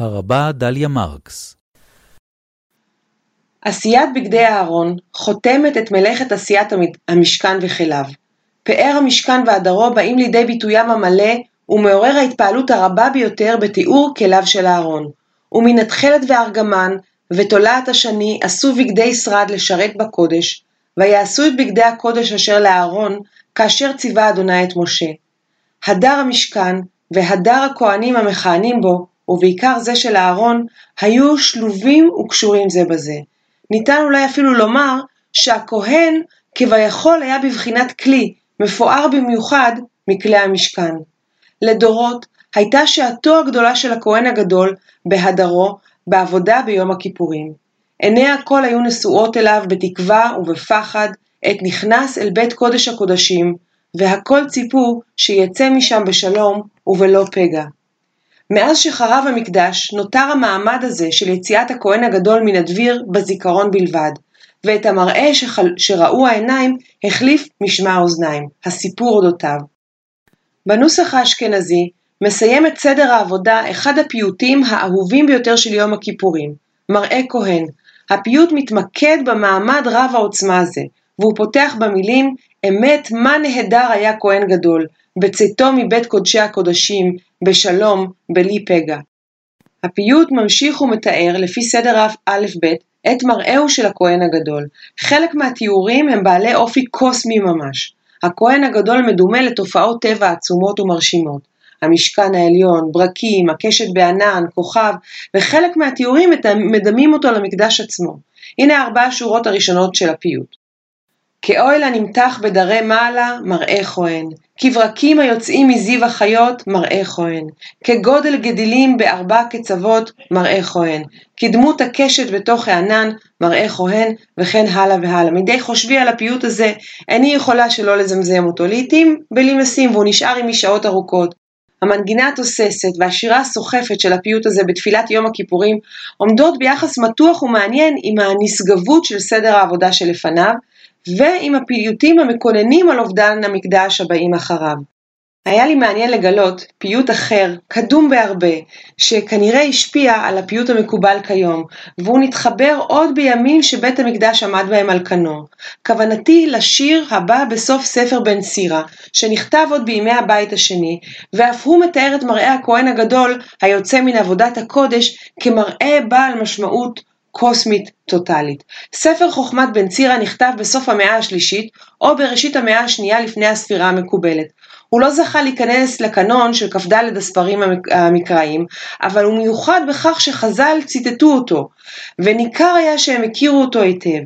הרבה דליה מרקס עשיית בגדי אהרון חותמת את מלאכת עשיית המשכן וכליו. פאר המשכן והדרו באים לידי ביטוים המלא ומעורר ההתפעלות הרבה ביותר בתיאור כליו של אהרון. ומן התכלת וארגמן ותולעת השני עשו בגדי שרד לשרת בקודש, ויעשו את בגדי הקודש אשר לאהרון, כאשר ציווה אדוני את משה. הדר המשכן והדר הכהנים המכהנים בו, ובעיקר זה של אהרון, היו שלובים וקשורים זה בזה. ניתן אולי אפילו לומר שהכהן כביכול היה בבחינת כלי, מפואר במיוחד מכלי המשכן. לדורות הייתה שעתו הגדולה של הכהן הגדול בהדרו בעבודה ביום הכיפורים. עיני הכל היו נשואות אליו בתקווה ובפחד, עת נכנס אל בית קודש הקודשים, והכל ציפו שיצא משם בשלום ובלא פגע. מאז שחרב המקדש נותר המעמד הזה של יציאת הכהן הגדול מן הדביר בזיכרון בלבד, ואת המראה שחל... שראו העיניים החליף משמע האוזניים, הסיפור אודותיו. בנוסח האשכנזי מסיים את סדר העבודה אחד הפיוטים האהובים ביותר של יום הכיפורים, מראה כהן. הפיוט מתמקד במעמד רב העוצמה הזה, והוא פותח במילים אמת מה נהדר היה כהן גדול, בצאתו מבית קודשי הקודשים, בשלום, בלי פגע. הפיוט ממשיך ומתאר, לפי סדר א'-ב', את מראהו של הכהן הגדול. חלק מהתיאורים הם בעלי אופי קוסמי ממש. הכהן הגדול מדומה לתופעות טבע עצומות ומרשימות. המשכן העליון, ברקים, הקשת בענן, כוכב, וחלק מהתיאורים מדמים אותו למקדש עצמו. הנה ארבע השורות הראשונות של הפיוט. כאוהל הנמתח בדרי מעלה, מראה כהן. כברקים היוצאים מזיו החיות, מראה כהן. כגודל גדילים בארבע קצוות, מראה כהן. כדמות הקשת בתוך הענן, מראה כהן, וכן הלאה והלאה. מדי חושבי על הפיוט הזה, איני יכולה שלא לזמזם אותו. לעתים בלי משים, והוא נשאר עמי שעות ארוכות. המנגינה התוססת והשירה הסוחפת של הפיוט הזה בתפילת יום הכיפורים עומדות ביחס מתוח ומעניין עם הנשגבות של סדר העבודה שלפניו, ועם הפיוטים המקוננים על אובדן המקדש הבאים אחריו. היה לי מעניין לגלות פיוט אחר, קדום בהרבה, שכנראה השפיע על הפיוט המקובל כיום, והוא נתחבר עוד בימים שבית המקדש עמד בהם על כנו. כוונתי לשיר הבא בסוף ספר בן סירה, שנכתב עוד בימי הבית השני, ואף הוא מתאר את מראה הכהן הגדול, היוצא מן עבודת הקודש, כמראה בעל משמעות קוסמית טוטאלית. ספר חוכמת בן צירה נכתב בסוף המאה השלישית או בראשית המאה השנייה לפני הספירה המקובלת. הוא לא זכה להיכנס לקנון של כ"ד הספרים המקראיים, אבל הוא מיוחד בכך שחז"ל ציטטו אותו, וניכר היה שהם הכירו אותו היטב.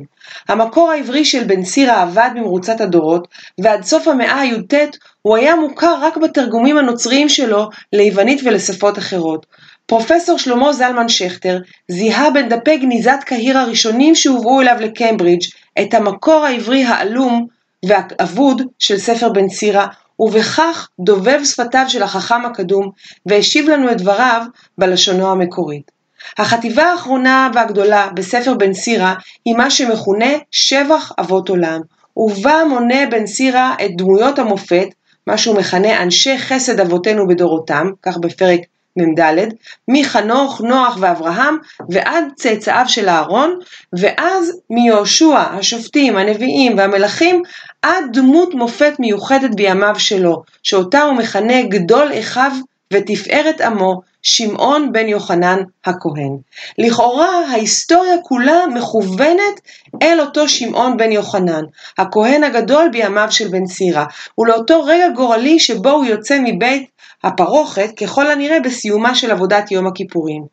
המקור העברי של בן סירה עבד במרוצת הדורות, ועד סוף המאה הי"ט הוא היה מוכר רק בתרגומים הנוצריים שלו ליוונית ולשפות אחרות. פרופסור שלמה זלמן שכטר זיהה בין דפי גניזת קהיר הראשונים שהובאו אליו לקיימברידג' את המקור העברי העלום והאבוד של ספר בן סירה, ובכך דובב שפתיו של החכם הקדום, והשיב לנו את דבריו בלשונו המקורית. החטיבה האחרונה והגדולה בספר בן סירה היא מה שמכונה שבח אבות עולם, ובה מונה בן סירה את דמויות המופת, מה שהוא מכנה אנשי חסד אבותינו בדורותם, כך בפרק מ"ד, מחנוך, נוח ואברהם ועד צאצאיו של אהרון, ואז מיהושע, השופטים, הנביאים והמלכים, עד דמות מופת מיוחדת בימיו שלו, שאותה הוא מכנה גדול אחיו ותפארת עמו, שמעון בן יוחנן הכהן. לכאורה ההיסטוריה כולה מכוונת אל אותו שמעון בן יוחנן, הכהן הגדול בימיו של בן סירה, ולאותו רגע גורלי שבו הוא יוצא מבית הפרוכת ככל הנראה בסיומה של עבודת יום הכיפורים.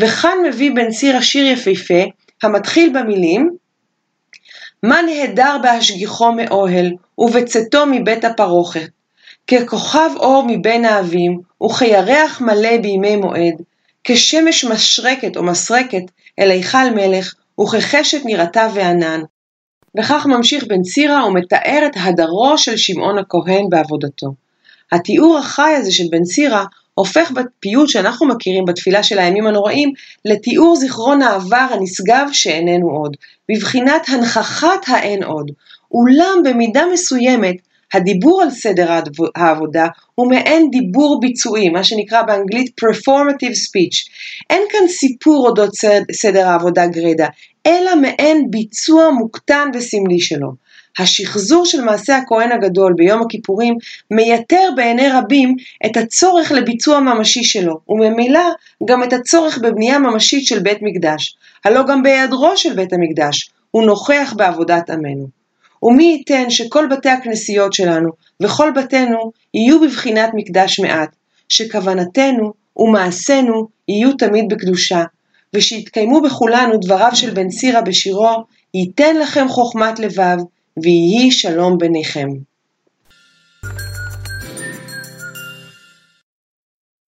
וכאן מביא בן סירה שיר יפהפה המתחיל במילים מה נהדר בהשגיחו מאוהל ובצאתו מבית הפרוכת ככוכב אור מבין האבים, וכירח מלא בימי מועד, כשמש משרקת או מסרקת אל היכל מלך, וכחשת נראתה וענן. וכך ממשיך בן סירה ומתאר את הדרו של שמעון הכהן בעבודתו. התיאור החי הזה של בן סירה הופך בפיוט שאנחנו מכירים בתפילה של הימים הנוראים לתיאור זיכרון העבר הנשגב שאיננו עוד, בבחינת הנכחת האין עוד. אולם במידה מסוימת הדיבור על סדר העבודה הוא מעין דיבור ביצועי, מה שנקרא באנגלית performative speech. אין כאן סיפור אודות סדר העבודה גרידא, אלא מעין ביצוע מוקטן וסמלי שלו. השחזור של מעשה הכהן הגדול ביום הכיפורים מייתר בעיני רבים את הצורך לביצוע ממשי שלו, וממילא גם את הצורך בבנייה ממשית של בית מקדש. הלא גם בהיעדרו של בית המקדש, הוא נוכח בעבודת עמנו. ומי ייתן שכל בתי הכנסיות שלנו וכל בתינו יהיו בבחינת מקדש מעט, שכוונתנו ומעשינו יהיו תמיד בקדושה, ושיתקיימו בכולנו דבריו של בן סירא בשירו, ייתן לכם חוכמת לבב, ויהי שלום ביניכם.